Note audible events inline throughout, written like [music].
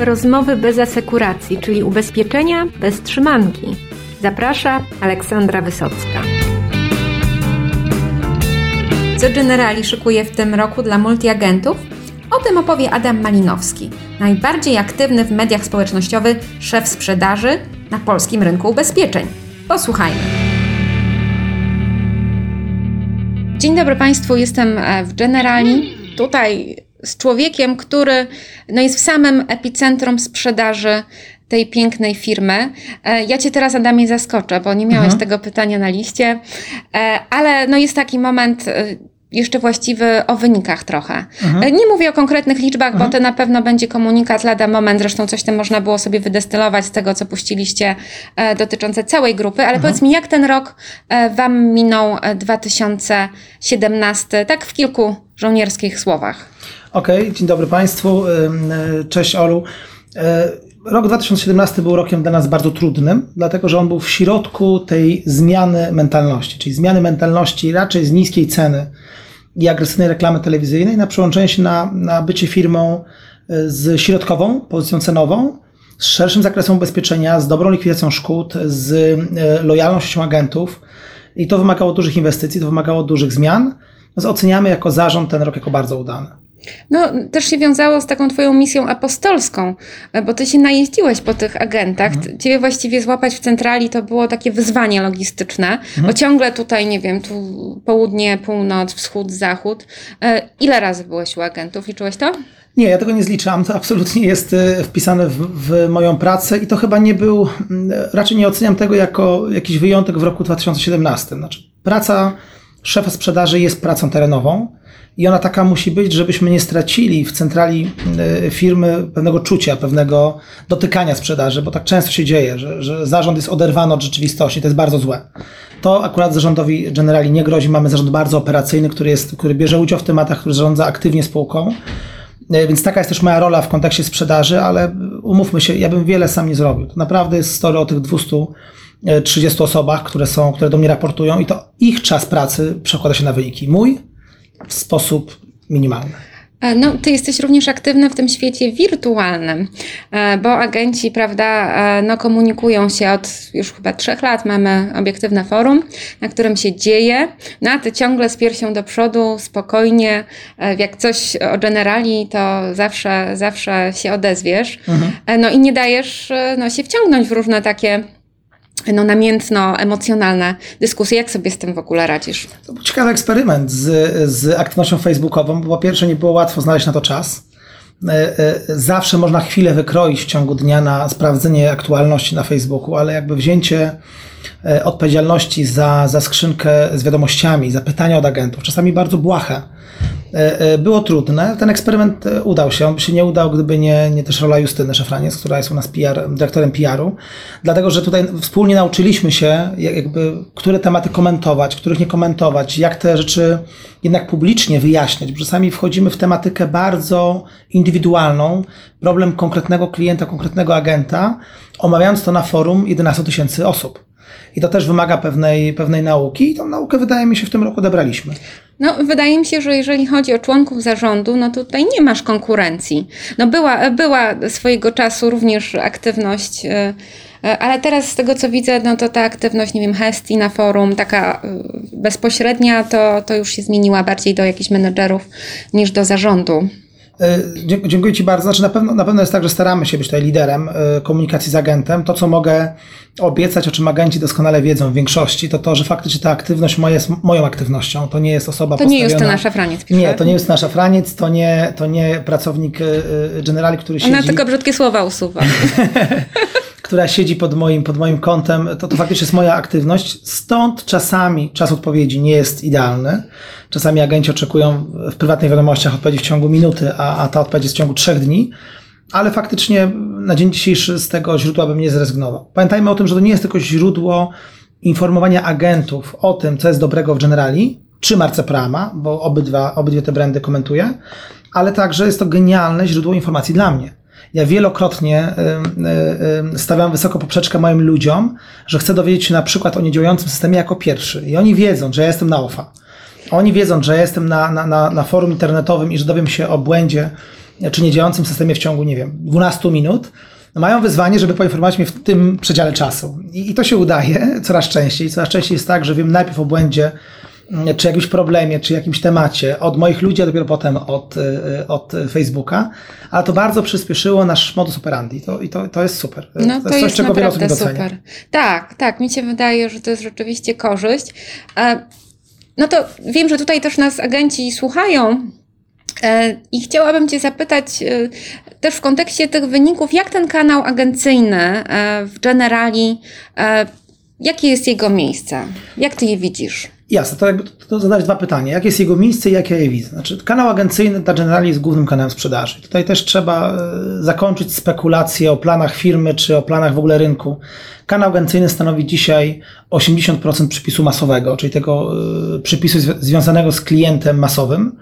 Rozmowy bez asekuracji, czyli ubezpieczenia bez trzymanki. Zaprasza Aleksandra Wysocka. Co Generali szykuje w tym roku dla multiagentów? O tym opowie Adam Malinowski, najbardziej aktywny w mediach społecznościowych szef sprzedaży na polskim rynku ubezpieczeń. Posłuchajmy. Dzień dobry Państwu, jestem e, w Generali. Tutaj z człowiekiem, który no, jest w samym epicentrum sprzedaży tej pięknej firmy. E, ja Cię teraz, Adamie, zaskoczę, bo nie miałeś mhm. tego pytania na liście, e, ale no, jest taki moment jeszcze właściwy o wynikach trochę. Mhm. Nie mówię o konkretnych liczbach, mhm. bo to na pewno będzie komunikat lada moment, zresztą coś tam można było sobie wydestylować z tego, co puściliście e, dotyczące całej grupy, ale mhm. powiedz mi, jak ten rok e, Wam minął 2017, e, tak w kilku żołnierskich słowach? Okej, okay, dzień dobry Państwu, e, cześć Olu. E, rok 2017 był rokiem dla nas bardzo trudnym, dlatego że on był w środku tej zmiany mentalności, czyli zmiany mentalności raczej z niskiej ceny i agresywnej reklamy telewizyjnej na przełączenie się na, na bycie firmą e, z środkową pozycją cenową, z szerszym zakresem ubezpieczenia, z dobrą likwidacją szkód, z lojalnością agentów. I to wymagało dużych inwestycji, to wymagało dużych zmian. Więc oceniamy jako zarząd ten rok jako bardzo udany. No, też się wiązało z taką Twoją misją apostolską, e, bo Ty się najeździłeś po tych agentach. Mhm. Ciebie właściwie złapać w centrali to było takie wyzwanie logistyczne, mhm. bo ciągle tutaj, nie wiem, tu południe, północ, wschód, zachód. E, ile razy byłeś u agentów? Liczyłeś to? Nie, ja tego nie zliczam. To absolutnie jest e, wpisane w, w, moją pracę i to chyba nie był, raczej nie oceniam tego jako jakiś wyjątek w roku 2017. Znaczy, praca szefa sprzedaży jest pracą terenową i ona taka musi być, żebyśmy nie stracili w centrali e, firmy pewnego czucia, pewnego dotykania sprzedaży, bo tak często się dzieje, że, że zarząd jest oderwany od rzeczywistości, to jest bardzo złe. To akurat zarządowi Generali nie grozi. Mamy zarząd bardzo operacyjny, który, jest, który bierze udział w tematach, który zarządza aktywnie spółką. E, więc taka jest też moja rola w kontekście sprzedaży, ale umówmy się, ja bym wiele sam nie zrobił. To naprawdę jest story o tych 230 osobach, które są, które do mnie raportują i to ich czas pracy przekłada się na wyniki. Mój w sposób minimalny. E, no, ty jesteś również aktywny w tym świecie wirtualnym, e, bo agenci, prawda, e, no, komunikują się od już chyba trzech lat. Mamy obiektywne forum, na którym się dzieje. No, a ty ciągle z piersią do przodu, spokojnie. Jak coś o generali, to zawsze, zawsze się odezwiesz. Mhm. No i nie dajesz no, się wciągnąć w różne takie no, namiętno-emocjonalne dyskusje. Jak sobie z tym w ogóle radzisz? To był ciekawy eksperyment z, z aktywnością facebookową, bo po pierwsze nie było łatwo znaleźć na to czas. E, e, zawsze można chwilę wykroić w ciągu dnia na sprawdzenie aktualności na Facebooku, ale jakby wzięcie e, odpowiedzialności za, za skrzynkę z wiadomościami, za pytania od agentów, czasami bardzo błahe, było trudne. Ten eksperyment e, udał się. On by się nie udał, gdyby nie, nie też rola Justyny Szafraniec, która jest u nas PR, dyrektorem PR-u. Dlatego, że tutaj wspólnie nauczyliśmy się, jakby, które tematy komentować, których nie komentować, jak te rzeczy jednak publicznie wyjaśniać, bo czasami wchodzimy w tematykę bardzo indywidualną, problem konkretnego klienta, konkretnego agenta, omawiając to na forum 11 tysięcy osób. I to też wymaga pewnej, pewnej nauki i tą naukę wydaje mi się w tym roku odebraliśmy. No, wydaje mi się, że jeżeli chodzi o członków zarządu, no to tutaj nie masz konkurencji. No była, była swojego czasu również aktywność, e, e, ale teraz z tego co widzę, no to ta aktywność, nie wiem, Hesti na forum, taka e, bezpośrednia, to, to już się zmieniła bardziej do jakichś menedżerów niż do zarządu. Dziękuję Ci bardzo. Znaczy na pewno, na pewno jest tak, że staramy się być tutaj liderem komunikacji z agentem. To, co mogę obiecać, o czym agenci doskonale wiedzą w większości, to to, że faktycznie ta aktywność moja jest moją aktywnością. To nie jest osoba To nie jest to nasza Franiec. Pisze. Nie, to nie jest nasza Franiec, to nie, to nie pracownik generali, który siedzi... Ona tylko brzydkie słowa usuwa. [laughs] która siedzi pod moim, pod moim kątem, to, to faktycznie jest moja aktywność. Stąd czasami czas odpowiedzi nie jest idealny. Czasami agenci oczekują w prywatnych wiadomościach odpowiedzi w ciągu minuty, a, a ta odpowiedź jest w ciągu trzech dni ale faktycznie na dzień dzisiejszy z tego źródła bym nie zrezygnował. Pamiętajmy o tym, że to nie jest tylko źródło informowania agentów o tym, co jest dobrego w Generali, czy marce Prama, bo obydwa, obydwie te brandy komentuję, ale także jest to genialne źródło informacji dla mnie. Ja wielokrotnie stawiam wysoko poprzeczkę moim ludziom, że chcę dowiedzieć się na przykład o niedziałającym systemie jako pierwszy. I oni wiedzą, że ja jestem na OFA. Oni wiedzą, że ja jestem na, na, na, na forum internetowym i że dowiem się o błędzie czy niedziałającym systemie w ciągu, nie wiem, 12 minut, no mają wyzwanie, żeby poinformować mnie w tym przedziale czasu. I, I, to się udaje coraz częściej. Coraz częściej jest tak, że wiem najpierw o błędzie, czy jakimś problemie, czy jakimś temacie od moich ludzi, a dopiero potem od, y, od Facebooka, ale to bardzo przyspieszyło nasz modus operandi to, i to, to jest super. No, to, jest, coś, jest czego wiele osób super. Tak, tak, mi się wydaje, że to jest rzeczywiście korzyść. E, no to wiem, że tutaj też nas agenci słuchają, E, I chciałabym Cię zapytać e, też w kontekście tych wyników, jak ten kanał agencyjny w Generali, jakie jest jego miejsce? Jak Ty je widzisz? Jasne, to jakby to zadać dwa pytania. Jakie jest jego miejsce i jak ja je widzę? Znaczy, kanał agencyjny dla Generali jest głównym kanałem sprzedaży. Tutaj też trzeba zakończyć spekulacje o planach firmy czy o planach w ogóle rynku. Kanał agencyjny stanowi dzisiaj 80% przypisu masowego, czyli tego przypisu związanego z klientem masowym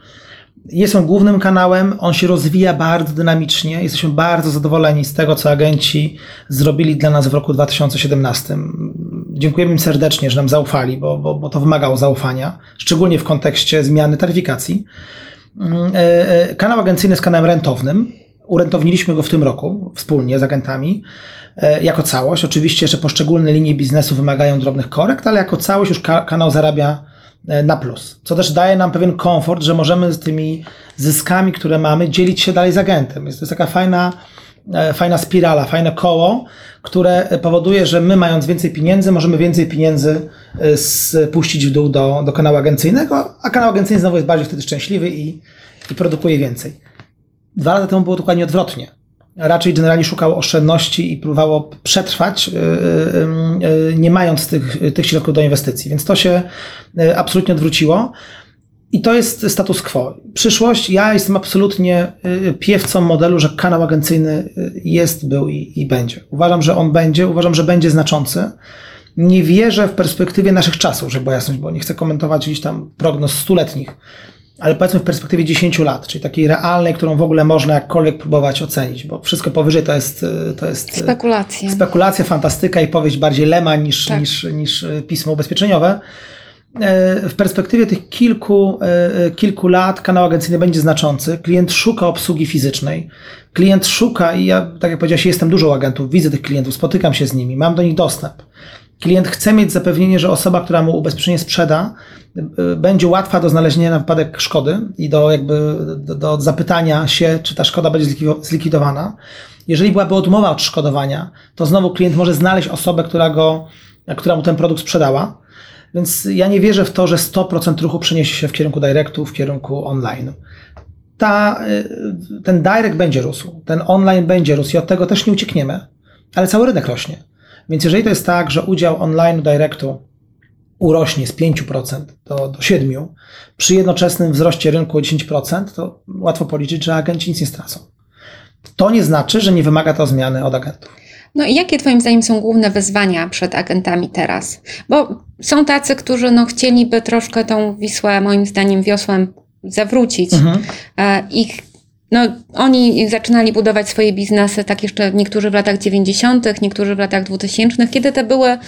jest on głównym kanałem, on się rozwija bardzo dynamicznie. Jesteśmy bardzo zadowoleni z tego, co agenci zrobili dla nas w roku 2017. Dziękujemy im serdecznie, że nam zaufali, bo, bo, bo to wymagało zaufania, szczególnie w kontekście zmiany taryfikacji. Mm, e, e, kanał agencyjny jest kanałem rentownym. Urentowniliśmy go w tym roku wspólnie z agentami e, jako całość. Oczywiście jeszcze poszczególne linie biznesu wymagają drobnych korekt, ale jako całość już kanał zarabia na plus. Co też daje nam pewien komfort, że możemy z tymi zyskami, które mamy, dzielić się dalej z agentem. Jest to taka fajna, fajna spirala, fajne koło, które powoduje, że my mając więcej pieniędzy, możemy więcej pieniędzy e, spuścić w dół do, do kanału agencyjnego, a kanał agencyjny znowu jest bardziej wtedy szczęśliwy i, i produkuje więcej. Dwa lata temu było dokładnie odwrotnie raczej generalnie szukało oszczędności i próbowało przetrwać, y, nie mając tych, tych środków do inwestycji. Więc to się absolutnie odwróciło. I to jest status quo. Przyszłość, ja jestem absolutnie piewcą modelu, że kanał agencyjny jest, był i, i będzie. Uważam, że on będzie, uważam, że będzie znaczący. Nie wierzę w perspektywie naszych czasów, żeby była jasność, bo nie chcę komentować gdzieś tam prognoz stuletnich ale powiedzmy w perspektywie 10 lat, czyli takiej realnej, którą w ogóle można jakkolwiek próbować ocenić, bo wszystko powyżej to jest, to jest spekulacja. spekulacja, fantastyka i powieść bardziej lema niż, tak. niż, niż pismo ubezpieczeniowe. E, w perspektywie tych kilku, e, kilku lat kanał agencyjny będzie znaczący. Klient szuka obsługi fizycznej. Klient szuka, i ja, tak jak powiedziałeś, jestem dużo agentów, widzę tych klientów, spotykam się z nimi, mam do nich dostęp. Klient chce mieć zapewnienie, że osoba, która mu ubezpieczenie sprzeda, będzie łatwa do znalezienia na wypadek szkody i do jakby do, do zapytania się, czy ta szkoda będzie zlikwidowana. Jeżeli byłaby odmowa odszkodowania, to znowu klient może znaleźć osobę, która, go, która mu ten produkt sprzedała. Więc ja nie wierzę w to, że 100% ruchu przeniesie się w kierunku directu, w kierunku online. Ta, y, ten direct będzie rósł, ten online będzie rósł i od tego też nie uciekniemy, ale cały rynek rośnie. Więc jeżeli to jest tak, że udział online directu urośnie z 5% do, do 7%, przy jednoczesnym wzroście rynku o 10%, to łatwo policzyć, że agenci nic nie stracą. To nie znaczy, że nie wymaga to zmiany od agentów. No i jakie Twoim zdaniem są główne wyzwania przed agentami teraz? Bo są tacy, którzy no, chcieliby troszkę tą Wisłę, moim zdaniem, wiosłem zawrócić. Mhm. E, ich no, oni zaczynali budować swoje biznesy, tak jeszcze niektórzy w latach 90., niektórzy w latach 2000, kiedy to były,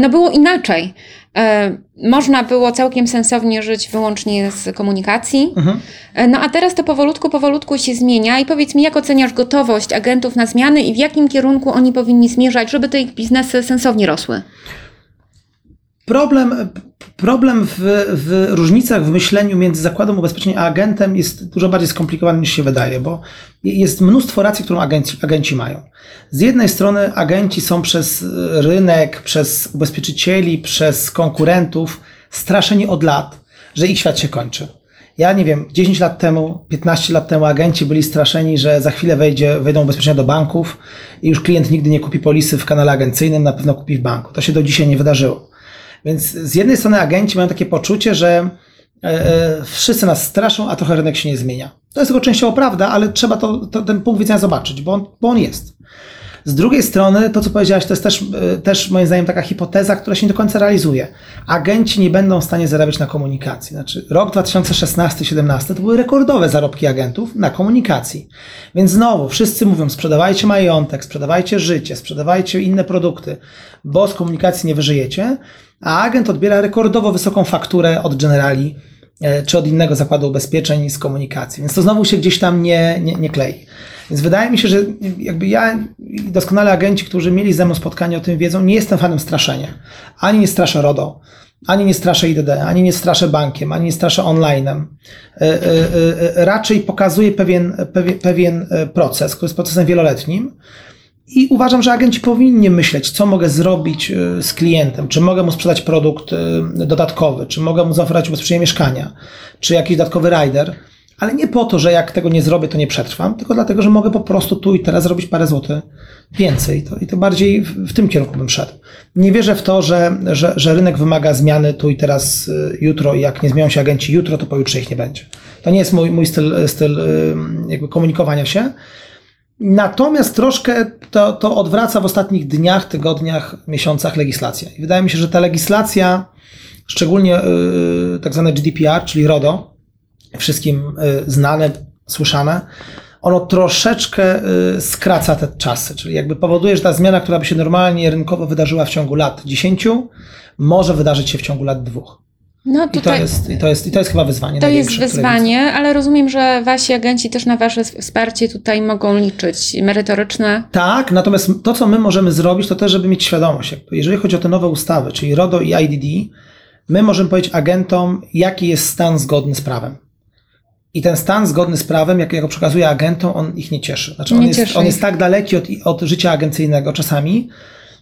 no było inaczej. E, można było całkiem sensownie żyć wyłącznie z komunikacji. Mhm. E, no a teraz to powolutku, powolutku się zmienia i powiedz mi, jak oceniasz gotowość agentów na zmiany i w jakim kierunku oni powinni zmierzać, żeby te ich biznesy sensownie rosły? Problem, problem w, w różnicach w myśleniu między zakładem ubezpieczeń a agentem jest dużo bardziej skomplikowany niż się wydaje, bo jest mnóstwo racji, którą agenci, agenci mają. Z jednej strony agenci są przez rynek, przez ubezpieczycieli, przez konkurentów straszeni od lat, że ich świat się kończy. Ja nie wiem, 10 lat temu, 15 lat temu agenci byli straszeni, że za chwilę wejdzie, wejdą ubezpieczenia do banków i już klient nigdy nie kupi polisy w kanale agencyjnym, na pewno kupi w banku. To się do dzisiaj nie wydarzyło. Więc z jednej strony agenci mają takie poczucie, że e, e, wszyscy nas straszą, a trochę rynek się nie zmienia. To jest tylko częściowo prawda, ale trzeba to, to ten punkt widzenia zobaczyć, bo on, bo on jest. Z drugiej strony, to co powiedziałaś, to jest też, e, też moim zdaniem taka hipoteza, która się nie do końca realizuje. Agenci nie będą w stanie zarabiać na komunikacji. Znaczy, rok 2016-2017 to były rekordowe zarobki agentów na komunikacji. Więc znowu, wszyscy mówią, sprzedawajcie majątek, sprzedawajcie życie, sprzedawajcie inne produkty, bo z komunikacji nie wyżyjecie, a agent odbiera rekordowo wysoką fakturę od generali czy od innego zakładu ubezpieczeń z komunikacji. Więc to znowu się gdzieś tam nie, nie, nie klei. Więc wydaje mi się, że jakby ja i doskonale agenci, którzy mieli ze mną spotkanie o tym wiedzą, nie jestem fanem straszenia. Ani nie straszę RODO, ani nie straszę IDD, ani nie straszę bankiem, ani nie straszę online'em. E, e, e, raczej pokazuję pewien, pewien, pewien proces, który jest procesem wieloletnim. I uważam, że agenci powinni myśleć, co mogę zrobić z klientem. Czy mogę mu sprzedać produkt dodatkowy, czy mogę mu zaoferować ubezpieczenie mieszkania, czy jakiś dodatkowy rider ale nie po to, że jak tego nie zrobię, to nie przetrwam, tylko dlatego, że mogę po prostu tu i teraz zrobić parę złotych więcej. To, I to bardziej w, w, tym kierunku bym szedł. Nie wierzę w to, że, że, że rynek wymaga zmiany tu i teraz, y, jutro, i jak nie zmienią się agenci jutro, to pojutrze ich nie będzie. To nie jest mój, mój styl, styl y, jakby komunikowania się. Natomiast troszkę to, to odwraca w ostatnich dniach, tygodniach, miesiącach legislacja. I wydaje mi się, że ta legislacja, szczególnie yy, tak zwane GDPR, czyli RODO, wszystkim y, znane, słyszane, ono troszeczkę y, skraca te czasy, czyli jakby powoduje, że ta zmiana, która by się normalnie rynkowo wydarzyła w ciągu lat 10, może wydarzyć się w ciągu lat dwóch. No tutaj, I, to jest, i, to jest, I to jest chyba wyzwanie. To jest wyzwanie, ale rozumiem, że wasi agenci też na wasze wsparcie tutaj mogą liczyć, merytoryczne. Tak, natomiast to, co my możemy zrobić, to też, żeby mieć świadomość. Jeżeli chodzi o te nowe ustawy, czyli RODO i IDD, my możemy powiedzieć agentom, jaki jest stan zgodny z prawem. I ten stan zgodny z prawem, jak, jak go przekazuje agentom, on ich nie cieszy. Znaczy, on, jest, on jest tak daleki od, od życia agencyjnego czasami,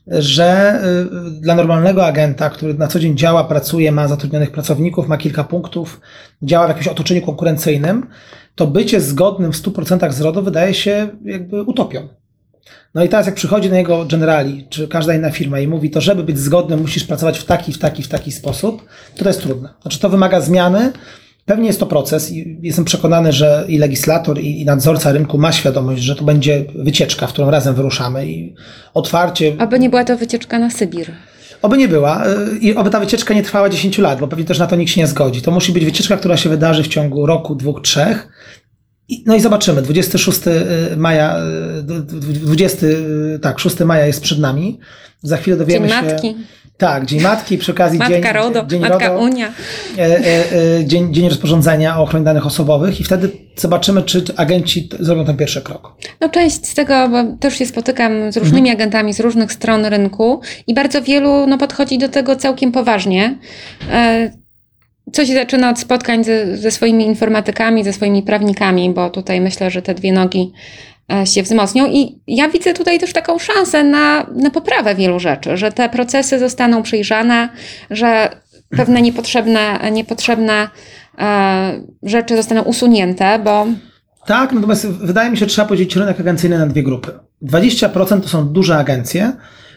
że y, dla normalnego agenta, który na co dzień działa, pracuje, ma zatrudnionych pracowników, ma kilka punktów, działa w jakimś otoczeniu konkurencyjnym, to bycie zgodnym w 100% z RODO wydaje się jakby utopią. No i teraz jak przychodzi na jego generali, czy każda inna firma i mówi to, żeby być zgodnym, musisz pracować w taki, w taki, w taki sposób, to to jest trudne. Znaczy to wymaga zmiany, Pewnie jest to proces i jestem przekonany, że i legislator, i, nadzorca rynku ma świadomość, że to będzie wycieczka, w którą razem wyruszamy i otwarcie. Aby nie była to wycieczka na Sybir. Oby nie była y, i oby ta wycieczka nie trwała 10 lat, bo pewnie też na to nikt się nie zgodzi. To musi być wycieczka, która się wydarzy w ciągu roku, dwóch, trzech. No i zobaczymy. 26 y, maja, 20, y, tak, 6 maja jest przed nami. Za chwilę dowiemy Dzień się. Matki. Tak, Dzień Matki, przy okazji Matka dzień, RODO, dzień Matka RODO, Unia. E, e, e, dzień, dzień rozporządzenia o ochronie danych osobowych i wtedy zobaczymy, czy agenci zrobią ten pierwszy krok. No część z tego, bo też się spotykam z różnymi mhm. agentami z różnych stron rynku i bardzo wielu no, podchodzi do tego całkiem poważnie. E, co się zaczyna od spotkań ze, ze swoimi informatykami, ze swoimi prawnikami, bo tutaj myślę, że te dwie nogi się wzmocnią. I ja widzę tutaj też taką szansę na, na poprawę wielu rzeczy, że te procesy zostaną przejrzane, że pewne [clears throat] niepotrzebne, niepotrzebne e, rzeczy zostaną usunięte, bo. Tak, natomiast wydaje mi się, że trzeba podzielić rynek agencyjny na dwie grupy. 20% to są duże agencje,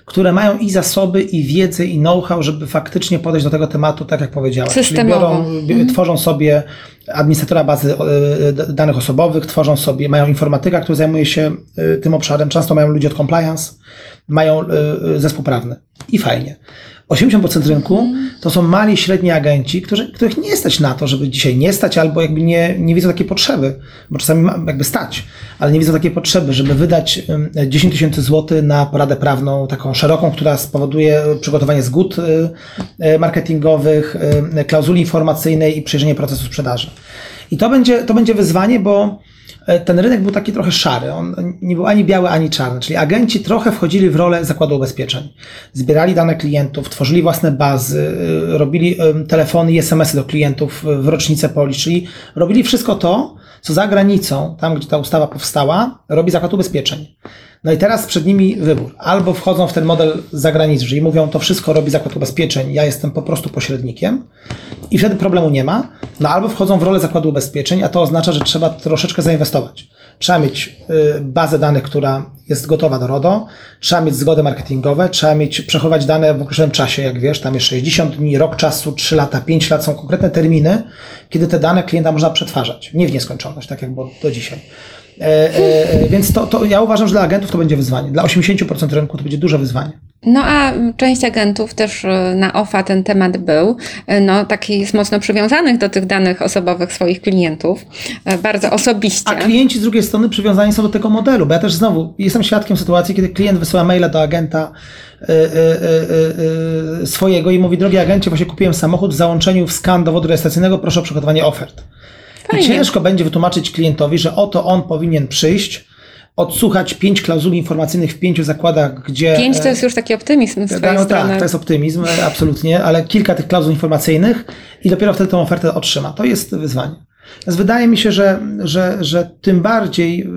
które mają i zasoby, i wiedzę, i know-how, żeby faktycznie podejść do tego tematu, tak jak powiedziałaś. Czyli biorą, mhm. tworzą sobie administratora bazy e, danych osobowych, tworzą sobie, mają informatyka, który zajmuje się e, tym obszarem, często mają ludzi od compliance, mają e, zespół prawny. I fajnie. 80% rynku to są mali średni agenci, którzy, których nie stać na to, żeby dzisiaj nie stać, albo jakby nie, nie widzą takiej potrzeby, bo czasami jakby stać, ale nie widzą takiej potrzeby, żeby wydać 10 tysięcy złotych na poradę prawną, taką szeroką, która spowoduje przygotowanie zgód y, y, marketingowych, y, klauzuli informacyjnej i przejrzenie procesu sprzedaży. I to będzie, to będzie wyzwanie, bo ten rynek był taki trochę szary. On nie był ani biały, ani czarny. Czyli agenci trochę wchodzili w rolę zakładu ubezpieczeń. Zbierali dane klientów, tworzyli własne bazy, e, robili telefony i SMS-y do klientów w rocznicę poli, czyli robili wszystko to, co za granicą, tam gdzie ta ustawa powstała, robi zakład ubezpieczeń. No i teraz przed nimi wybór. Albo wchodzą w ten model zagraniczny, czyli mówią, to wszystko robi zakład ubezpieczeń, ja jestem po prostu pośrednikiem i wtedy problemu nie ma. No albo wchodzą w rolę zakładu ubezpieczeń, a to oznacza, że trzeba troszeczkę zainwestować. Trzeba mieć y, bazę danych, która jest gotowa do RODO, trzeba mieć zgody marketingowe, trzeba mieć, przechować dane w określonym czasie, jak wiesz, tam jest 60 dni, rok czasu, 3 lata, 5 lat, są konkretne terminy, kiedy te dane klienta można przetwarzać. Nie w nieskończoność, tak jak było do dzisiaj. E, e, e, więc to, to ja uważam, że dla agentów to będzie wyzwanie. Dla 80% rynku to będzie duże wyzwanie. No a część agentów też e, na OFA ten temat był, e, no taki jest mocno przywiązanych do tych danych osobowych swoich klientów, e, bardzo osobiście. A klienci z drugiej strony przywiązani są do tego modelu, bo ja też znowu jestem świadkiem sytuacji, kiedy klient wysyła maila do agenta y, y, y, swojego i mówi, drogi agencie, właśnie kupiłem samochód w załączeniu w skan dowodu rejestracyjnego, proszę o przygotowanie ofert. Fajnie. I ciężko będzie wytłumaczyć klientowi, że oto on powinien przyjść, odsłuchać pięć klauzul informacyjnych w pięciu zakładach, gdzie... Pięć to jest już taki optymizm z no, twojej no, strony. Tak, to jest optymizm, absolutnie, ale kilka tych klauzul informacyjnych i dopiero wtedy tę ofertę otrzyma. To jest wyzwanie. Więc wydaje mi się, że, że, że tym bardziej, y,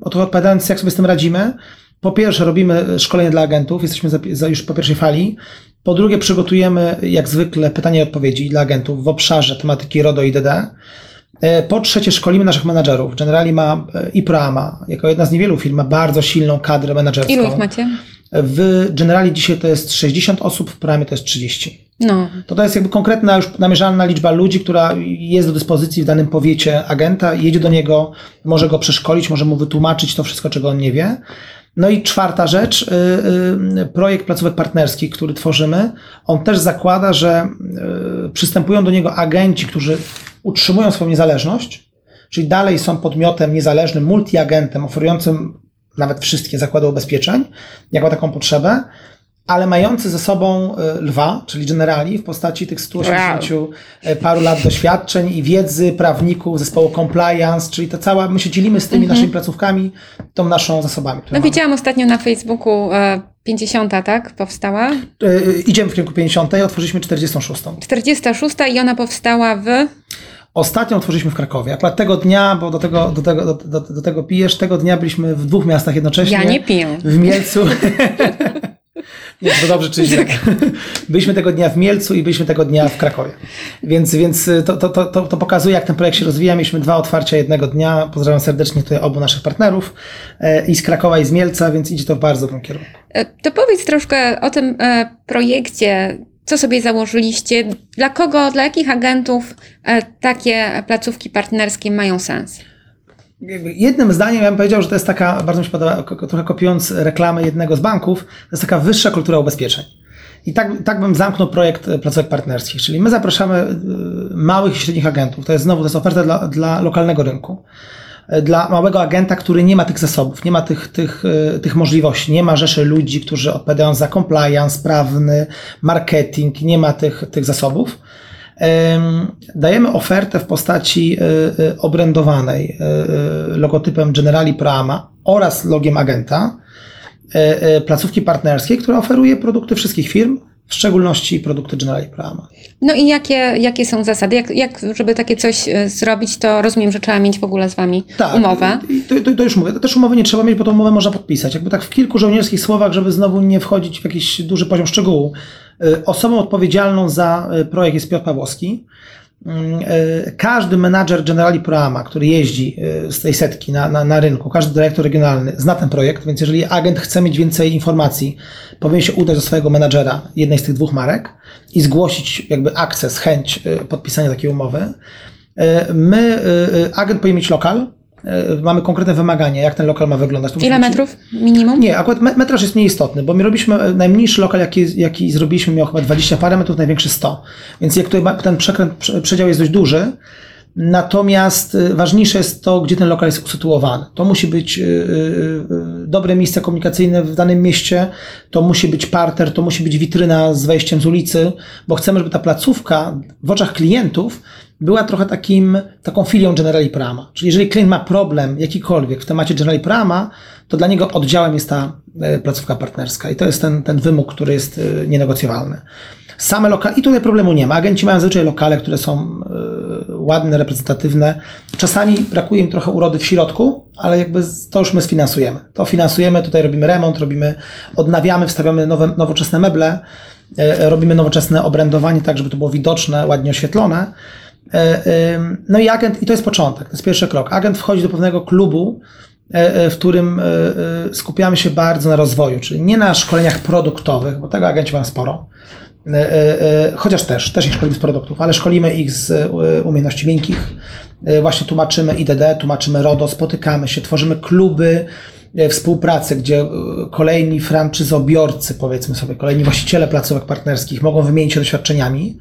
o to odpowiadając, jak sobie z tym radzimy, po pierwsze robimy szkolenie dla agentów, jesteśmy za, za już po pierwszej fali. Po drugie przygotujemy jak zwykle pytania i odpowiedzi dla agentów w obszarze tematyki RODO i DD. E, po trzecie, szkolimy naszych menadżerów. Generali ma e, i Prama, jako jedna z niewielu firm, ma bardzo silną kadrę menadżerską. Ilu ich macie? W Generali dzisiaj to jest 60 osób, w Prime to jest 30. No. To to jest jakby konkretna, już namierzalna liczba ludzi, która jest do dyspozycji w danym powiecie agenta, jedzie do niego, może go przeszkolić, może mu wytłumaczyć to wszystko, czego on nie wie. No i czwarta rzecz, y, y, projekt placówek partnerskich, który tworzymy, on też zakłada, że y, przystępują do niego agenci, którzy utrzymują swoją niezależność, czyli dalej są podmiotem niezależnym, multiagentem, oferującym nawet wszystkie zakłady ubezpieczeń, jako taką potrzebę, ale mający ze sobą e, lwa, czyli generali w postaci tych 180 wow. E, paru lat doświadczeń i wiedzy prawników zespołu compliance, czyli to cała, my się dzielimy z tymi mm -hmm. naszymi placówkami, tą naszą zasobami. No widziałam ostatnio na Facebooku e, 50, tak? Powstała? E, idziemy w kierunku 50, otworzyliśmy 46. 46 i ona powstała w... Ostatnią otworzyliśmy w Krakowie. Akurat tego dnia, bo do tego, do, tego, do, do, do tego pijesz, tego dnia byliśmy w dwóch miastach jednocześnie. Ja nie piję. W Mielcu. [laughs] Nie, to dobrze czy źle. [laughs] Byliśmy tego dnia w Mielcu i byliśmy tego dnia w Krakowie. Więc, więc to, to, to, to pokazuje, jak ten projekt się rozwija. Mieliśmy dwa otwarcia jednego dnia. Pozdrawiam serdecznie tutaj obu naszych partnerów e, i z Krakowa i z Mielca, więc idzie to w bardzo dobrym kierunku. E, to powiedz troszkę o tym e, projekcie. Co sobie założyliście? Dla kogo, dla jakich agentów takie placówki partnerskie mają sens? Jednym zdaniem ja bym powiedział, że to jest taka, bardzo mi się podoba, trochę kopiując reklamę jednego z banków, to jest taka wyższa kultura ubezpieczeń. I tak, tak bym zamknął projekt e, placówek partnerskich, czyli my zapraszamy e, małych i średnich agentów. To jest znowu, to jest oferta dla, dla lokalnego rynku. E, dla małego agenta, który nie ma tych zasobów, nie ma tych, tych, tych możliwości, nie ma rzeszy ludzi, którzy odpowiadają za compliance, prawny, marketing, nie ma tych, tych zasobów. Dajemy ofertę w postaci e, e, obrędowanej e, logotypem Generali Prama oraz logiem agenta placówki partnerskiej, która oferuje produkty wszystkich firm, w szczególności produkty Generali Prama. No i jakie, jakie są zasady? Jak, jak, żeby takie coś zrobić, to rozumiem, że trzeba mieć w ogóle z Wami tak, umowę. To, to, to, już mówię. Też umowy nie trzeba mieć, bo tą umowę można podpisać. Jakby tak w kilku żołnierskich słowach, żeby znowu nie wchodzić w jakiś duży poziom szczegółu. Y, osobą odpowiedzialną za y, projekt jest Piotr Pawłowski. Y, każdy menadżer Generali Proama, który jeździ z tej setki na, na, na, rynku, każdy dyrektor regionalny zna ten projekt, więc jeżeli agent chce mieć więcej informacji, powinien się udać do swojego menadżera jednej z tych dwóch marek i zgłosić jakby akces, chęć podpisania takiej umowy. My, agent powinien mieć lokal, E, mamy konkretne wymagania, jak ten lokal ma wyglądać. To Ile metrów minimum? Nie, akurat metraż jest nieistotny, bo my robiliśmy, e, najmniejszy lokal, jaki, jaki zrobiliśmy, miał chyba 20 parę metrów, największy 100. Więc jak tutaj ten przekręt, przedział jest dość duży, Natomiast e, ważniejsze jest to, gdzie ten lokal jest usytuowany. To musi być dobre miejsce komunikacyjne w danym mieście, to musi być parter, to musi być witryna z wejściem z ulicy, bo chcemy, żeby ta placówka w oczach klientów była trochę takim, taką filią Generali Prama. Czyli jeżeli klient ma problem jakikolwiek w temacie Generali Prama, to dla niego oddziałem jest ta e, placówka partnerska i to jest ten, ten wymóg, który jest e, nienegocjowalny. Same lokale, i tutaj problemu nie ma. Agenci mają zazwyczaj lokale, które są e, ładne, reprezentatywne. Czasami brakuje im trochę urody w środku, ale jakby to już my sfinansujemy. To finansujemy, tutaj robimy remont, robimy, odnawiamy, wstawiamy nowe, nowoczesne meble, robimy nowoczesne obrędowanie, tak żeby to było widoczne, ładnie oświetlone. E, no i agent, i to jest początek, to jest pierwszy krok. Agent wchodzi do pewnego klubu, e, e, w którym skupiamy się bardzo na rozwoju, czyli nie na szkoleniach produktowych, bo tego agenci mają sporo, chociaż też, też ich szkolimy z produktów, ale szkolimy ich z umiejętności miękkich, właśnie tłumaczymy IDD, tłumaczymy RODO, spotykamy się, tworzymy kluby współpracy, gdzie kolejni franczyzobiorcy, powiedzmy sobie, kolejni właściciele placówek partnerskich mogą wymienić się doświadczeniami.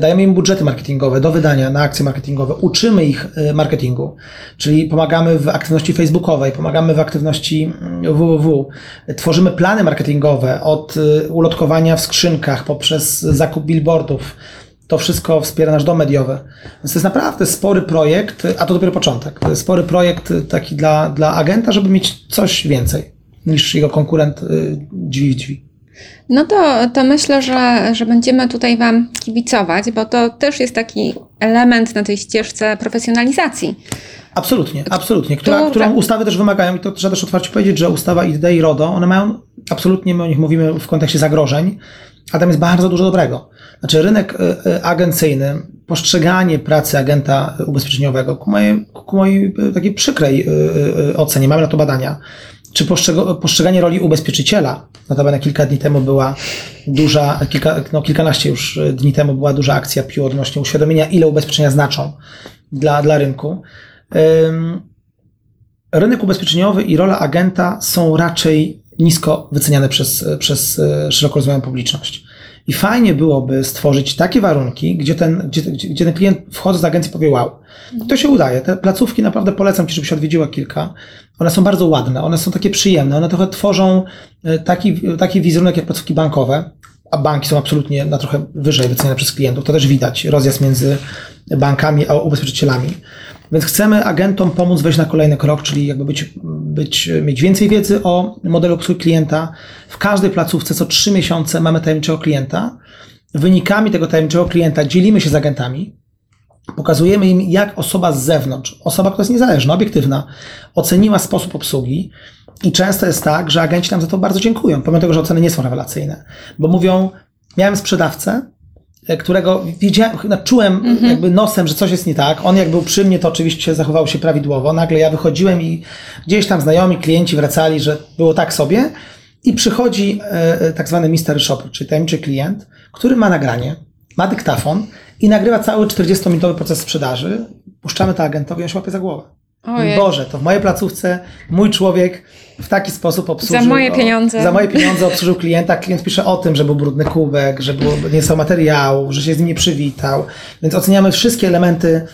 Dajemy im budżety marketingowe do wydania na akcje marketingowe, uczymy ich marketingu, czyli pomagamy w aktywności facebookowej, pomagamy w aktywności www, mm, tworzymy plany marketingowe od ulotkowania w skrzynkach poprzez zakup billboardów, to wszystko wspiera nasz dom mediowy. Więc to jest naprawdę spory projekt, a to dopiero początek. To jest spory projekt taki dla, dla agenta, żeby mieć coś więcej niż jego konkurent drzwi w drzwi. No to, to myślę, że, że będziemy tutaj Wam kibicować, bo to też jest taki element na tej ścieżce profesjonalizacji. Absolutnie, absolutnie. Która, którą ustawy też wymagają, i to trzeba też otwarcie powiedzieć, że ustawa IDD i RODO, one mają, absolutnie my o nich mówimy w kontekście zagrożeń, a tam jest bardzo dużo dobrego. Znaczy rynek e, e, agencyjny, postrzeganie pracy agenta ubezpieczeniowego ku mojej, ku mojej e, takiej przykrej ocenie, mamy na to badania, czy postrzeganie roli ubezpieczyciela, notabene kilka dni temu była duża, kilka, no kilkanaście już dni temu była duża akcja PIU odnośnie uświadomienia, ile ubezpieczenia znaczą dla, dla rynku. Rynek ubezpieczeniowy i rola agenta są raczej nisko wyceniane przez, przez szeroko rozumianą publiczność. I fajnie byłoby stworzyć takie warunki, gdzie ten, gdzie, gdzie ten klient wchodząc do agencji powie wow. To się udaje. Te placówki naprawdę polecam Ci, żebyś odwiedziła kilka. One są bardzo ładne, one są takie przyjemne, one trochę tworzą e, taki, taki wizerunek jak placówki bankowe, a banki są absolutnie na trochę wyżej wyceniane przez klientów. To też widać, rozjazd między bankami a ubezpieczycielami. Więc chcemy agentom pomóc wejść na kolejny krok, czyli jakby być, być, mieć więcej wiedzy o modelu obsługi klienta. W każdej placówce co trzy miesiące mamy tajemniczego klienta. Wynikami tego tajemniczego klienta dzielimy się z agentami. Pokazujemy im, jak osoba z zewnątrz, osoba, która jest niezależna, obiektywna, oceniła sposób obsługi. I często jest tak, że agenci nam za to bardzo dziękują, pomimo tego, że oceny nie są rewelacyjne. Bo mówią, miałem sprzedawcę, E, którego widziałem, czułem mm-hmm. jakby nosem, że coś jest nie tak. On jak był przy mnie, to oczywiście zachował się prawidłowo. Nagle ja wychodziłem i gdzieś tam znajomi, klienci wracali, że było tak sobie. I przychodzi e, e tak zwany mystery shopper, czyli tajemniczy klient, który ma nagranie, ma dyktafon i nagrywa cały 40-minutowy proces sprzedaży. Puszczamy to agentowi, on się łapie za głowę. Ojej. Boże, to w mojej placówce mój człowiek w taki sposób obsłużył. Za moje pieniądze. O, za moje pieniądze obsłużył klienta. Klient pisze o tym, że był brudny kubek, że było, nie są materiału, że się z nim nie przywitał. Więc oceniamy wszystkie elementy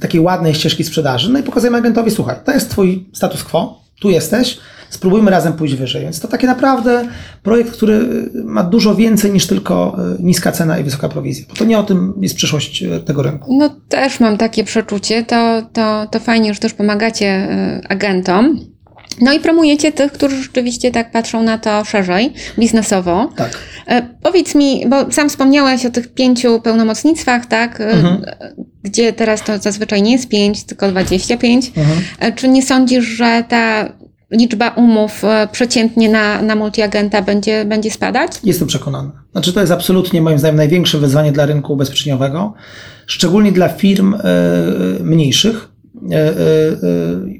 takiej ładnej ścieżki sprzedaży. No i pokazujemy agentowi, słuchaj, to jest twój status quo, tu jesteś, spróbujmy razem pójść wyżej. Więc to takie naprawdę projekt, który ma dużo więcej niż tylko e, niska cena i wysoka prowizja. Bo to nie o tym jest przyszłość e, tego rynku. No też mam takie przeczucie. To, to, to fajnie, że też pomagacie agentom. No i promujecie tych, którzy rzeczywiście tak patrzą na to szerzej, biznesowo. Tak. powiedz mi, bo sam wspomniałeś o tych pięciu pełnomocnictwach, tak? Mhm. Gdzie teraz to zazwyczaj nie jest pięć, tylko dwadzieścia pięć. Mhm. Czy nie sądzisz, że ta liczba umów e, przeciętnie na, na multiagenta będzie, będzie spadać? Jestem przekonany. Znaczy to jest absolutnie moim zdaniem największe wyzwanie dla rynku ubezpieczeniowego, szczególnie dla firm y, mniejszych,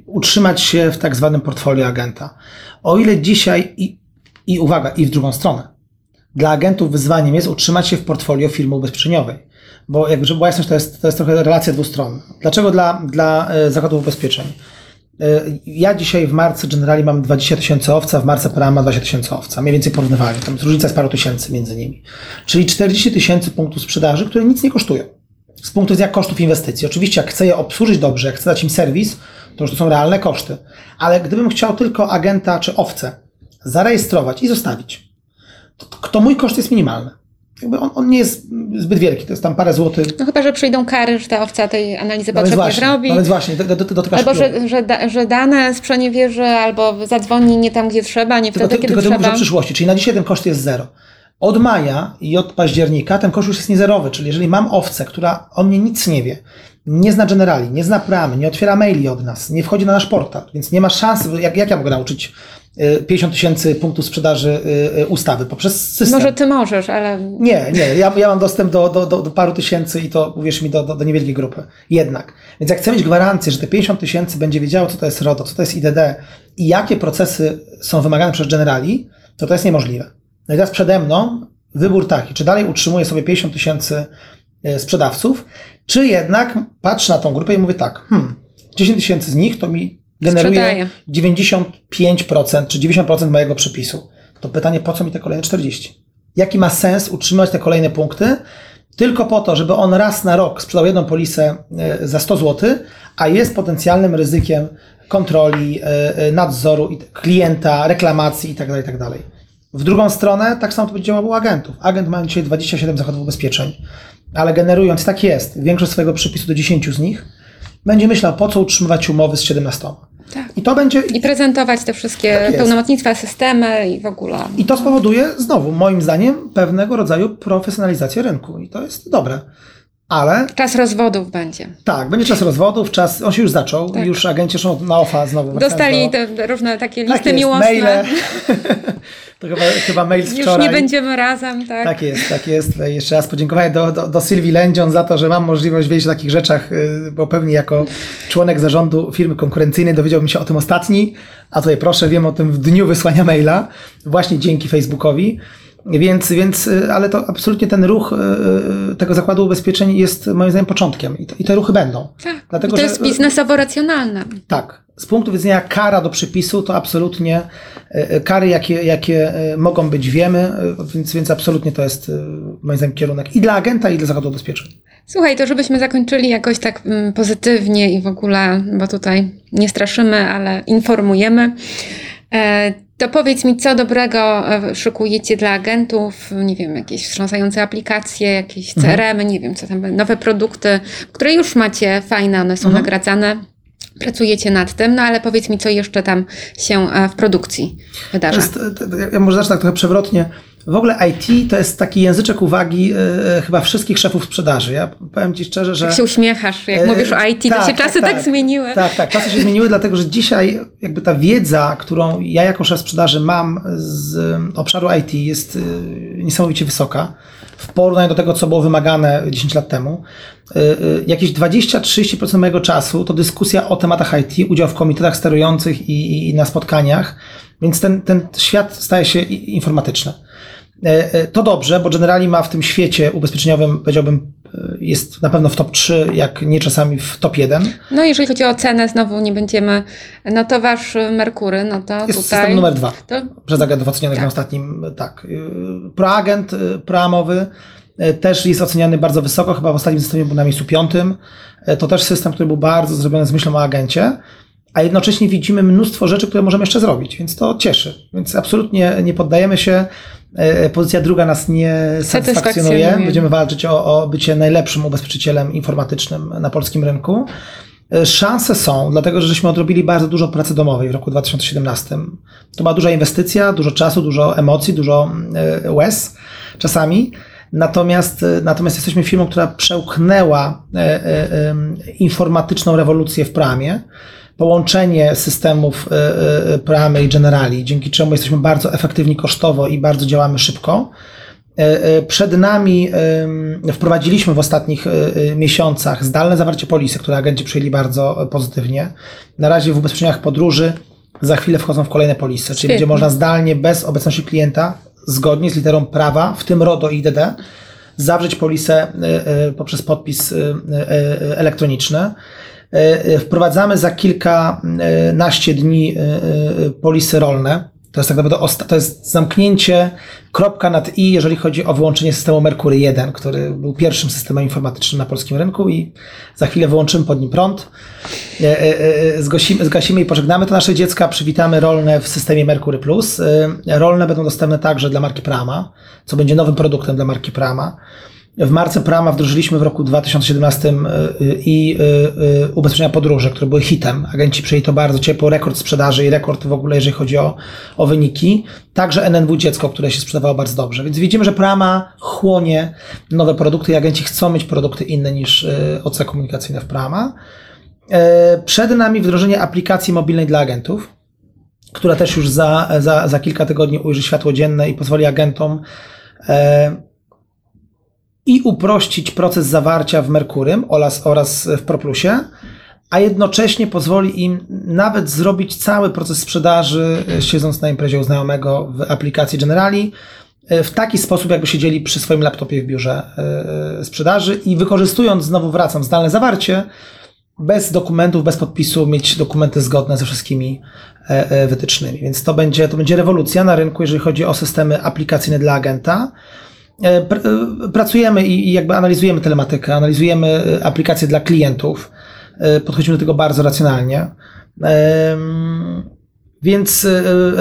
utrzymać się w tak zwanym portfolio agenta. O ile dzisiaj i, i uwaga, i w drugą stronę, dla agentów wyzwaniem jest utrzymać się w portfolio firmy ubezpieczeniowej. Bo jakby, była jasność, to jest, to jest trochę relacja dwustronna. Dlaczego dla, dla zakładów ubezpieczeń? E, ja dzisiaj w marcu generalnie mam 20 tysięcy owca, w marcu PRA ma 20 tysięcy owca. Mniej więcej porównywalnie. Tam różnica jest paru tysięcy między nimi. Czyli 40 tysięcy punktów sprzedaży, które nic nie kosztują. Z punktu widzenia kosztów inwestycji. Oczywiście, jak chcę je obsłużyć dobrze, jak chcę dać im serwis, to już to są realne koszty. Ale gdybym chciał tylko agenta czy owcę zarejestrować i zostawić, to, to mój koszt jest minimalny jakby on, on, nie jest zbyt wielki, to jest tam parę złotych. No chyba, że przyjdą kary, że ta owca tej analizy no potrzeb nie zrobi. No więc właśnie, do, do, do, Albo, że, że, da, że dane sprzeniewierzy, albo zadzwoni nie tam, gdzie trzeba, nie wtedy, tylko, kiedy tylko trzeba. Tylko przyszłości, czyli na dzisiaj ten koszt jest zero. Od maja i od października ten koszt już jest niezerowy, czyli jeżeli mam owcę, która o mnie nic nie wie, nie zna generali, nie zna pramy, nie otwiera maili od nas, nie wchodzi na nasz portal, więc nie ma szans, jak, jak ja mogę nauczyć 50 tysięcy punktów sprzedaży y, y, ustawy poprzez system. Może ty możesz, ale... Nie, nie, ja, ja mam dostęp do, do, do, do paru tysięcy i to, uwierz mi, do, do, do niewielkiej grupy. Jednak. Więc jak chcę mieć gwarancję, że te 50 tysięcy będzie wiedziało, co to jest RODO, co to jest IDD i jakie procesy są wymagane przez generali, to to jest niemożliwe. No i teraz przede mną wybór taki, czy dalej utrzymuję sobie 50 tysięcy sprzedawców, czy jednak patrzę na tą grupę i mówię tak, hmm, 10 tysięcy z nich to mi generuje Sprzedaje. 95% czy 90% mojego przepisu. To pytanie, po co mi te kolejne 40? Jaki ma sens utrzymać te kolejne punkty? Tylko po to, żeby on raz na rok sprzedał jedną polisę e, za 100 zł, a jest potencjalnym ryzykiem kontroli, e, e, nadzoru klienta, reklamacji itd. itd. W drugą stronę tak samo to będzie działało u agentów. Agent ma dzisiaj 27 zakładów ubezpieczeń, ale generując, tak jest, większość swojego przypisu do 10 z nich, będzie myślał, po co utrzymywać umowy z 17. Tak. I to będzie, I prezentować te wszystkie Tak pełnomocnictwa, systemy i w ogóle. i to spowoduje, znowu, moim zdaniem, pewnego rodzaju profesjonalizację rynku. I to jest dobre. Ale Czas rozwodów będzie. tak, będzie czas rozwodów, czas, on się już zaczął, Tak. już agenci są na OFA znowu. Dostali do- te różne takie tak listy jest, miłosne. maile. [laughs] [laughs] to chyba, chyba mail z Już wczoraj. nie będziemy razem, tak? Tak jest, tak jest. Jeszcze raz podziękowanie do, do, do Sylwii Lędzion za to, że mam możliwość wiedzieć o takich rzeczach, y, bo pewnie jako członek zarządu firmy konkurencyjnej dowiedziałbym się o tym ostatni, a tutaj proszę, wiem o tym w dniu wysłania maila, właśnie dzięki Facebookowi. Więc, więc, y, ale to absolutnie ten ruch y, y, tego zakładu ubezpieczeń jest moim zdaniem początkiem i, to, i te ruchy będą. Tak. Dlatego, to że- jest biznesowo racjonalne. Tak. Z punktu widzenia kara do przypisu, to absolutnie e, e, kary, jakie, jakie e, mogą być, wiemy, e, więc, więc absolutnie to jest e, moim zdaniem kierunek i dla agenta, i dla zakładu ubezpieczeń. Słuchaj, to żebyśmy zakończyli jakoś tak mm, pozytywnie i w ogóle, bo tutaj nie straszymy, ale informujemy. To powiedz mi, co dobrego e, szykujecie dla agentów? Nie wiem, jakieś wstrząsające aplikacje, jakieś CRM, nie wiem, co tam, nowe produkty, które już macie fajne, one są nagradzane. Pracujecie nad tym, no ale powiedz mi, co jeszcze tam się e, w produkcji To wydarza. jest, e, to- to- ja może zacznę tak trochę przewrotnie. W ogóle IT to jest taki języczek uwagi e, chyba wszystkich szefów sprzedaży. Ja powiem Ci szczerze, że... Jak się uśmiechasz, jak E, mówisz o IT, to tak, się czasy tak, tak. zmieniły. Tak, tak, czasy się zmieniły, dlatego że dzisiaj jakby ta wiedza, którą ja jako szef sprzedaży mam z obszaru IT jest y, niesamowicie wysoka w porównaniu do tego, co było wymagane 10 lat temu. Y, y, Jakieś 20-30% mojego czasu to dyskusja o tematach IT, udział w komitetach sterujących i, i na spotkaniach, więc ten, ten świat staje się informatyczny. E, To dobrze, bo generalnie ma w tym świecie ubezpieczeniowym, powiedziałbym, jest na pewno w top 3, jak nie czasami w top 1. No jeżeli chodzi o cenę, znowu nie będziemy, no to wasz y, Merkury, no to Jest tutaj... system numer dwa. To, Przez agentów ocenionych na ostatnim, tak. y, Proagent y, proamowy y, też jest oceniany bardzo wysoko, chyba w ostatnim systemie był na miejscu piątym. Y, To też system, który był bardzo zrobiony z myślą o agencie, a jednocześnie widzimy mnóstwo rzeczy, które możemy jeszcze zrobić, więc to cieszy. Więc absolutnie nie poddajemy się. Y, Pozycja druga nas nie satysfakcjonuje. Satysfakcjonuje. Będziemy walczyć o, o bycie najlepszym ubezpieczycielem informatycznym na polskim rynku. E, Szanse są, dlatego że żeśmy odrobili bardzo dużo pracy domowej w roku 2017. To była duża inwestycja, dużo czasu, dużo emocji, dużo e, łez czasami. Natomiast, e, natomiast jesteśmy firmą, która przełknęła e, e, informatyczną rewolucję w Pramie. Połączenie systemów e, e, Pramy i Generali, dzięki czemu jesteśmy bardzo efektywni kosztowo i bardzo działamy szybko. E, e, Przed nami wprowadziliśmy w ostatnich e, e, miesiącach zdalne zawarcie polisy, które agenci przyjęli bardzo e, pozytywnie. Na razie w ubezpieczeniach podróży za chwilę wchodzą w kolejne polisy, czyli Świetnie. będzie można zdalnie, bez obecności klienta, zgodnie z literą prawa, w tym RODO i IDD, zawrzeć polisę e, e, poprzez podpis e, e, elektroniczny. E, e, Wprowadzamy za kilkanaście dni e, e, polisy rolne. To jest tak naprawdę to jest zamknięcie, kropka nad i, jeżeli chodzi o wyłączenie systemu Mercury 1, który był pierwszym systemem informatycznym na polskim rynku i za chwilę wyłączymy pod nim prąd. Zgasimy, zgasimy i pożegnamy to nasze dziecka, przywitamy rolne w systemie Mercury Plus. Rolne będą dostępne także dla marki Prama, co będzie nowym produktem dla marki Prama. W marce Prama wdrożyliśmy w roku 2017 y, y, i y, y, ubezpieczenia podróży, które były hitem. Agenci przyjęli to bardzo ciepło, rekord sprzedaży i rekord w ogóle, jeżeli chodzi o, o wyniki. Także NNW Dziecko, które się sprzedawało bardzo dobrze. Więc widzimy, że Prama chłonie nowe produkty i agenci chcą mieć produkty inne niż OC komunikacyjne w Prama. E, Przed nami wdrożenie aplikacji mobilnej dla agentów, która też już za, za, za kilka tygodni ujrzy światło dzienne i pozwoli agentom e, i uprościć proces zawarcia w Merkurym oraz, oraz w ProPlusie, a jednocześnie pozwoli im nawet zrobić cały proces sprzedaży, e, siedząc na imprezie u znajomego w aplikacji Generali, w taki sposób, jakby siedzieli przy swoim laptopie w biurze sprzedaży i wykorzystując, znowu wracam, zdalne zawarcie, bez dokumentów, bez podpisu mieć dokumenty zgodne ze wszystkimi wytycznymi. Więc to będzie, to będzie rewolucja na rynku, jeżeli chodzi o systemy aplikacyjne dla agenta. Pracujemy i jakby analizujemy telematykę, analizujemy aplikacje dla klientów. Podchodzimy do tego bardzo racjonalnie. Więc e,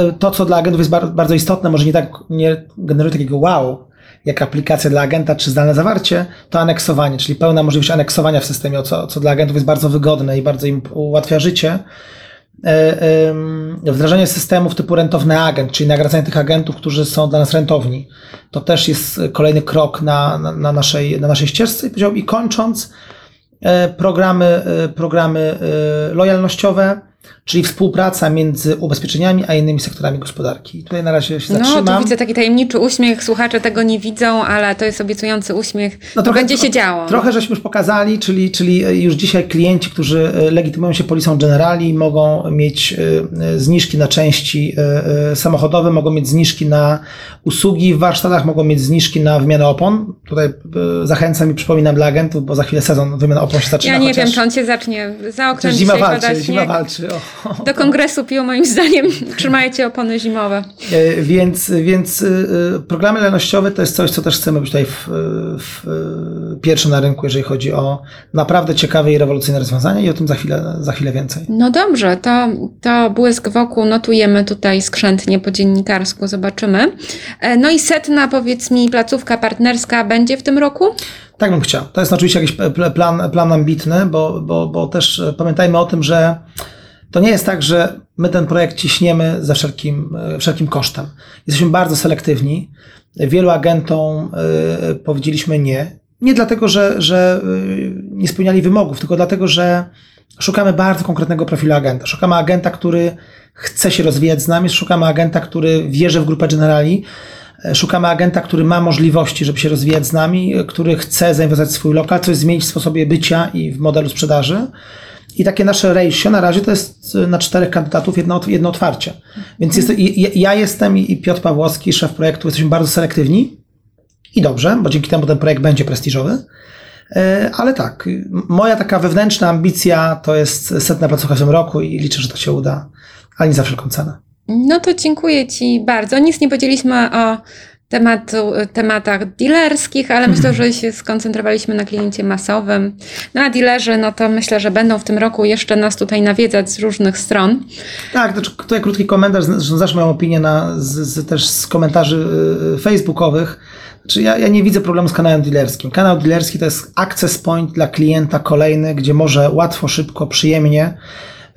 e, to, co dla agentów jest bardzo istotne, może nie tak nie generuje takiego wow, jak aplikacja dla agenta czy zdalne zawarcie, to aneksowanie, czyli pełna możliwość aneksowania w systemie, co, co dla agentów jest bardzo wygodne i bardzo im ułatwia życie. E, wdrażanie systemów typu rentowny agent, czyli nagradzanie tych agentów, którzy są dla nas rentowni. To też jest kolejny krok na, na, na naszej, na naszej ścieżce. I kończąc, programy, programy lojalnościowe, czyli współpraca między ubezpieczeniami a innymi sektorami gospodarki. Tutaj na razie się zatrzymam. No, tu widzę taki tajemniczy uśmiech, słuchacze tego nie widzą, ale to jest obiecujący uśmiech. No, trochę, będzie się działo. Trochę żeśmy już pokazali, czyli, czyli już dzisiaj klienci, którzy e, legitymują się polisą Generali, mogą mieć e, zniżki na części e, samochodowe, mogą mieć zniżki na usługi w warsztatach, mogą mieć zniżki na wymianę opon. Tutaj zachęcam i przypominam dla agentów, bo za chwilę sezon wymiany opon się zaczyna. Ja nie wiem, czy on się zacznie za oknem zima walczy, zima walczy. Do kongresu pił moim zdaniem trzymajcie opony zimowe. E, więc, więc e, e, programy lenościowe to jest coś, co też chcemy być tutaj w, w, pierwszym na rynku, jeżeli chodzi o naprawdę ciekawe i rewolucyjne rozwiązania i o tym za chwilę, za chwilę więcej. No dobrze, to, to błysk wokół notujemy tutaj skrzętnie po dziennikarsku, zobaczymy. No i setna, powiedz mi, placówka partnerska będzie w tym roku? Tak bym chciał. To jest oczywiście jakiś plan, plan ambitny, bo, bo, bo też pamiętajmy o tym, że to nie jest tak, że my ten projekt ciśniemy za wszelkim, e, wszelkim kosztem. Jesteśmy bardzo selektywni. Wielu agentom y, powiedzieliśmy nie. Nie dlatego, że, że y, nie spełniali wymogów, tylko dlatego, że szukamy bardzo konkretnego profilu agenta. Szukamy agenta, który chce się rozwijać z nami, szukamy agenta, który wierzy w grupę Generali, szukamy agenta, który ma możliwości, żeby się rozwijać z nami, który chce zainwestować w swój lokal, coś zmienić w sposobie bycia i w modelu sprzedaży. I takie nasze ratio na razie to jest y, na czterech kandydatów jedno, jedno otwarcie. Więc jest, ja jestem i Piotr Pawłowski, szef projektu, jesteśmy bardzo selektywni i dobrze, bo dzięki temu ten projekt będzie prestiżowy. E, ale tak, moja taka wewnętrzna ambicja to jest setna placówka w tym roku i liczę, że to się uda, ale nie za wszelką cenę. No to dziękuję Ci bardzo. Nic nie powiedzieliśmy o tematu, tematach dealerskich, ale myślę, że się skoncentrowaliśmy na kliencie masowym. No a dealerzy, no to myślę, że będą w tym roku jeszcze nas tutaj nawiedzać z różnych stron. Tak, to tutaj krótki komentarz, zawsze moją opinię na, z, z, też z komentarzy y, facebookowych. Znaczy ja, ja nie widzę problemu z kanałem dealerskim. Kanał dealerski to jest access point dla klienta kolejny, gdzie może łatwo, szybko, przyjemnie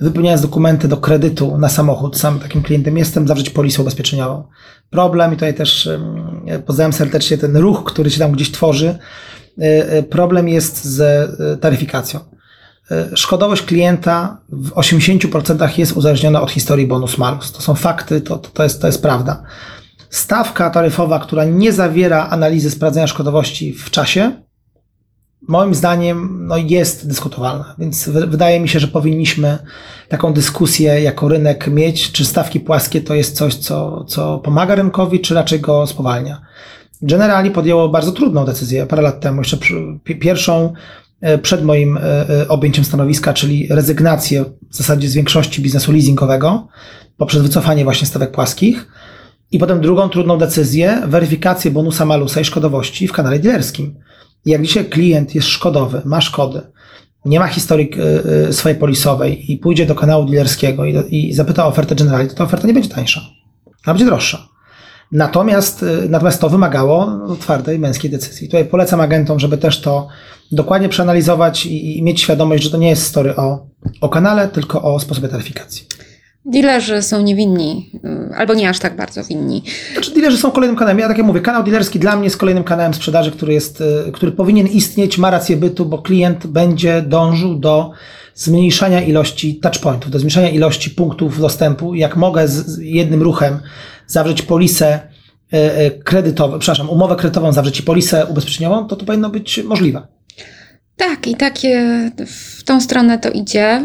wypełniając dokumenty do kredytu na samochód, sam takim klientem jestem, zawrzeć polisę ubezpieczeniową. Problem, i tutaj też pozdrawiam serdecznie ten ruch, który się tam gdzieś tworzy, e, e, problem jest z e, taryfikacją. Szkodowość klienta w 80% jest uzależniona od historii bonus-malus. To są fakty, to, to, jest, to jest prawda. Stawka taryfowa, która nie zawiera analizy sprawdzenia szkodowości w czasie, moim zdaniem no, jest dyskutowalna, więc wydaje mi się, że powinniśmy taką dyskusję jako rynek mieć, czy stawki płaskie to jest coś, co, co pomaga rynkowi, czy raczej go spowalnia. Generali podjęło bardzo trudną decyzję parę lat temu, jeszcze pierwszą e, przed moim e, e, objęciem stanowiska, czyli rezygnację w zasadzie z większości biznesu leasingowego poprzez wycofanie właśnie stawek płaskich. I potem drugą trudną decyzję, weryfikację bonusa malusa i szkodowości w kanale dealerskim. Jak dzisiaj klient jest szkodowy, ma szkody, nie ma historii e, e, swojej polisowej i pójdzie do kanału dealerskiego i, i zapyta o ofertę generalnie, to ta oferta nie będzie tańsza. Ona będzie droższa. Natomiast, e, natomiast to wymagało no, twardej męskiej decyzji. Tutaj polecam agentom, żeby też to dokładnie przeanalizować i, i mieć świadomość, że to nie jest story o, o kanale, tylko o sposobie taryfikacji. Dealerzy są niewinni, y, albo nie aż tak bardzo winni. Znaczy, dealerzy są kolejnym kanałem. Ja tak jak mówię, kanał dealerski dla mnie jest kolejnym kanałem sprzedaży, który, jest, y, który powinien istnieć, ma rację bytu, bo klient będzie dążył do zmniejszania ilości touchpointów, do zmniejszania ilości punktów dostępu. Jak mogę z jednym ruchem zawrzeć polisę y, kredytową, przepraszam, umowę kredytową, zawrzeć i polisę ubezpieczeniową, to to powinno być możliwe. Tak, i takie w tą stronę to idzie.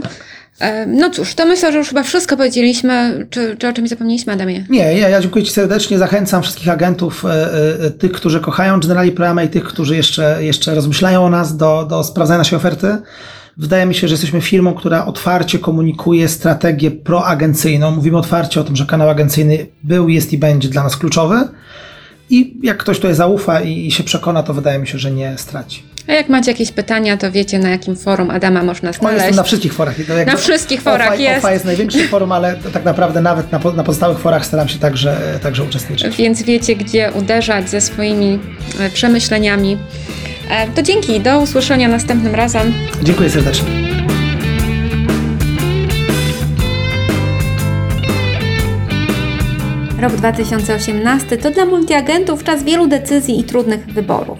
E, no cóż, to myślę, że już chyba wszystko powiedzieliśmy. Czy, czy o czymś zapomnieliśmy, Adamie? Nie, ja, ja dziękuję Ci serdecznie. Zachęcam wszystkich agentów, e, e, tych, którzy kochają Generali Prime i tych, którzy jeszcze, jeszcze rozmyślają o nas do, do sprawdzania naszej oferty. Wydaje mi się, że jesteśmy firmą, która otwarcie komunikuje strategię proagencyjną. Mówimy otwarcie o tym, że kanał agencyjny był, jest i będzie dla nas kluczowy. I jak ktoś tutaj zaufa i się przekona, to wydaje mi się, że nie straci. A jak macie jakieś pytania, to wiecie na jakim forum Adama można O, znaleźć. jestem na wszystkich forach. Na wszystkich forach OFA, jest. OFA jest największym forum, ale tak naprawdę nawet na, na pozostałych forach staram się także, także uczestniczyć. Więc wiecie, gdzie uderzać ze swoimi e, przemyśleniami. E, To dzięki, do usłyszenia następnym razem. Dziękuję serdecznie. Rok 2018 to dla multiagentów czas wielu decyzji i trudnych wyborów.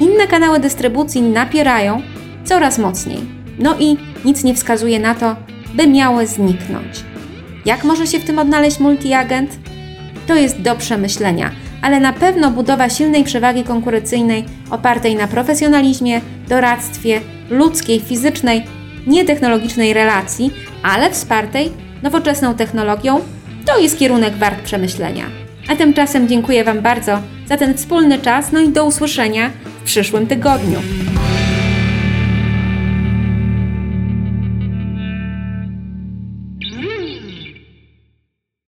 Inne kanały dystrybucji napierają coraz mocniej. No i nic nie wskazuje na to, by miały zniknąć. Jak może się w tym odnaleźć multiagent? To jest do przemyślenia, ale na pewno budowa silnej przewagi konkurencyjnej opartej na profesjonalizmie, doradztwie, ludzkiej, fizycznej, nietechnologicznej relacji, ale wspartej nowoczesną technologią, to jest kierunek wart przemyślenia. A tymczasem dziękuję Wam bardzo za ten wspólny czas, no i do usłyszenia przyszłym tygodniu.